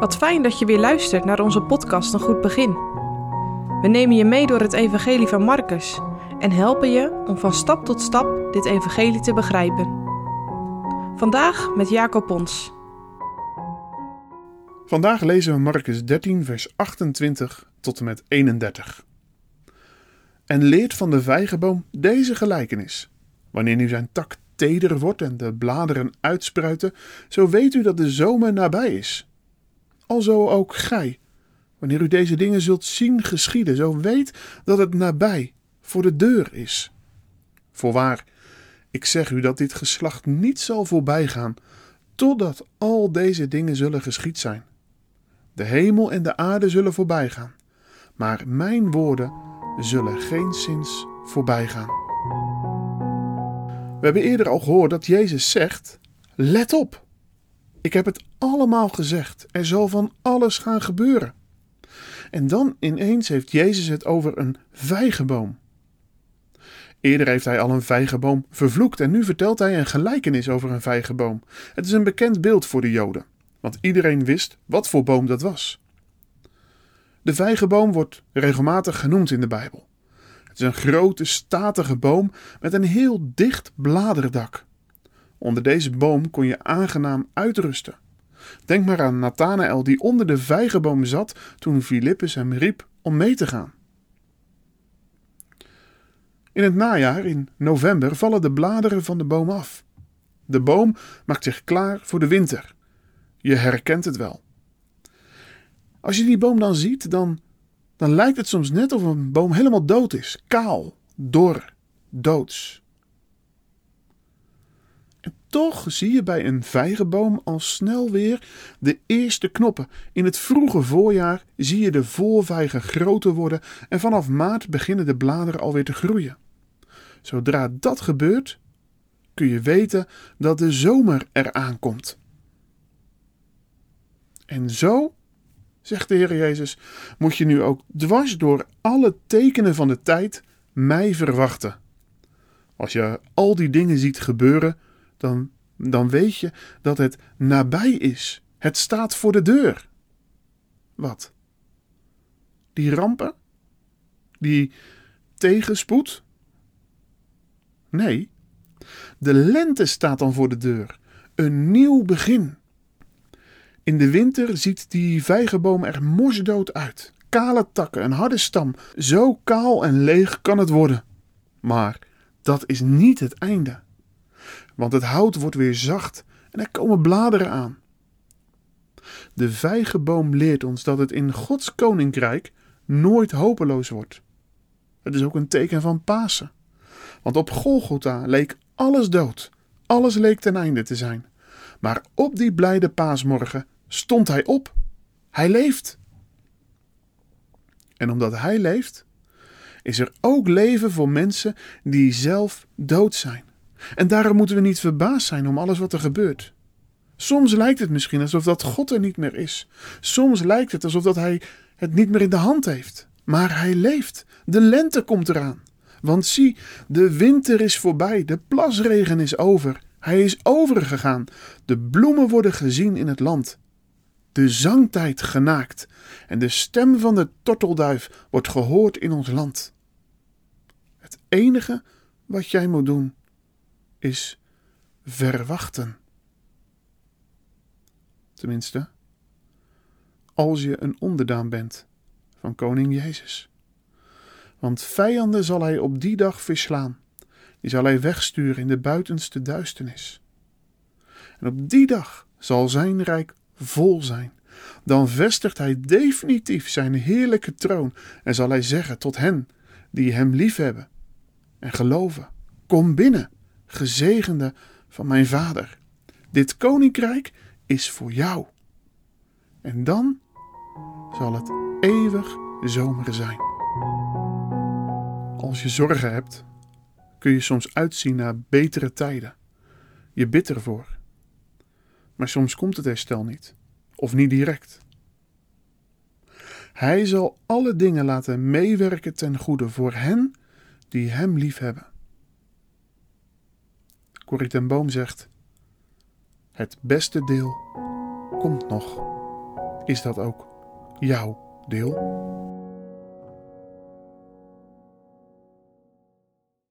Wat fijn dat je weer luistert naar onze podcast Een Goed Begin. We nemen je mee door het Evangelie van Marcus en helpen je om van stap tot stap dit Evangelie te begrijpen. Vandaag met Jacob Pons. Vandaag lezen we Marcus 13, vers 28 tot en met 31. En leert van de vijgenboom deze gelijkenis. Wanneer nu zijn tak teder wordt en de bladeren uitspruiten, zo weet u dat de zomer nabij is. Alzo ook gij, wanneer u deze dingen zult zien geschieden, zo weet dat het nabij, voor de deur is. Voorwaar, ik zeg u dat dit geslacht niet zal voorbijgaan, totdat al deze dingen zullen geschied zijn. De hemel en de aarde zullen voorbijgaan, maar mijn woorden zullen geen zins voorbijgaan. We hebben eerder al gehoord dat Jezus zegt: Let op! Ik heb het allemaal gezegd. Er zal van alles gaan gebeuren. En dan ineens heeft Jezus het over een vijgenboom. Eerder heeft hij al een vijgenboom vervloekt en nu vertelt hij een gelijkenis over een vijgenboom. Het is een bekend beeld voor de Joden, want iedereen wist wat voor boom dat was. De vijgenboom wordt regelmatig genoemd in de Bijbel. Het is een grote, statige boom met een heel dicht bladerdak. Onder deze boom kon je aangenaam uitrusten. Denk maar aan Nathanael die onder de vijgenboom zat toen Filippus hem riep om mee te gaan. In het najaar, in november, vallen de bladeren van de boom af. De boom maakt zich klaar voor de winter. Je herkent het wel. Als je die boom dan ziet, dan, dan lijkt het soms net of een boom helemaal dood is. Kaal, dor, doods. En toch zie je bij een vijgenboom al snel weer de eerste knoppen. In het vroege voorjaar zie je de voorvijgen groter worden en vanaf maart beginnen de bladeren alweer te groeien. Zodra dat gebeurt, kun je weten dat de zomer eraan komt. En zo, zegt de Heer Jezus, moet je nu ook dwars door alle tekenen van de tijd mij verwachten. Als je al die dingen ziet gebeuren, dan, dan weet je dat het nabij is. Het staat voor de deur. Wat? Die rampen? Die tegenspoed? Nee, de lente staat dan voor de deur. Een nieuw begin. In de winter ziet die vijgenboom er morsdood uit. Kale takken, een harde stam. Zo kaal en leeg kan het worden. Maar dat is niet het einde want het hout wordt weer zacht en er komen bladeren aan. De vijgenboom leert ons dat het in Gods koninkrijk nooit hopeloos wordt. Het is ook een teken van Pasen. Want op Golgotha leek alles dood, alles leek ten einde te zijn. Maar op die blijde paasmorgen stond hij op. Hij leeft. En omdat hij leeft, is er ook leven voor mensen die zelf dood zijn. En daarom moeten we niet verbaasd zijn om alles wat er gebeurt. Soms lijkt het misschien alsof dat God er niet meer is. Soms lijkt het alsof dat hij het niet meer in de hand heeft. Maar hij leeft. De lente komt eraan. Want zie, de winter is voorbij, de plasregen is over. Hij is overgegaan. De bloemen worden gezien in het land. De zangtijd genaakt en de stem van de tortelduif wordt gehoord in ons land. Het enige wat jij moet doen is verwachten. Tenminste, als je een onderdaan bent van Koning Jezus. Want vijanden zal hij op die dag verslaan, die zal hij wegsturen in de buitenste duisternis. En op die dag zal zijn rijk vol zijn. Dan vestigt hij definitief zijn heerlijke troon en zal hij zeggen tot hen die hem liefhebben en geloven: Kom binnen gezegende van mijn vader. Dit koninkrijk is voor jou. En dan zal het eeuwig zomer zijn. Als je zorgen hebt, kun je soms uitzien naar betere tijden. Je bidt ervoor. Maar soms komt het herstel niet, of niet direct. Hij zal alle dingen laten meewerken ten goede voor hen die hem liefhebben. Corrie ten Boom zegt: Het beste deel komt nog. is dat ook jouw deel?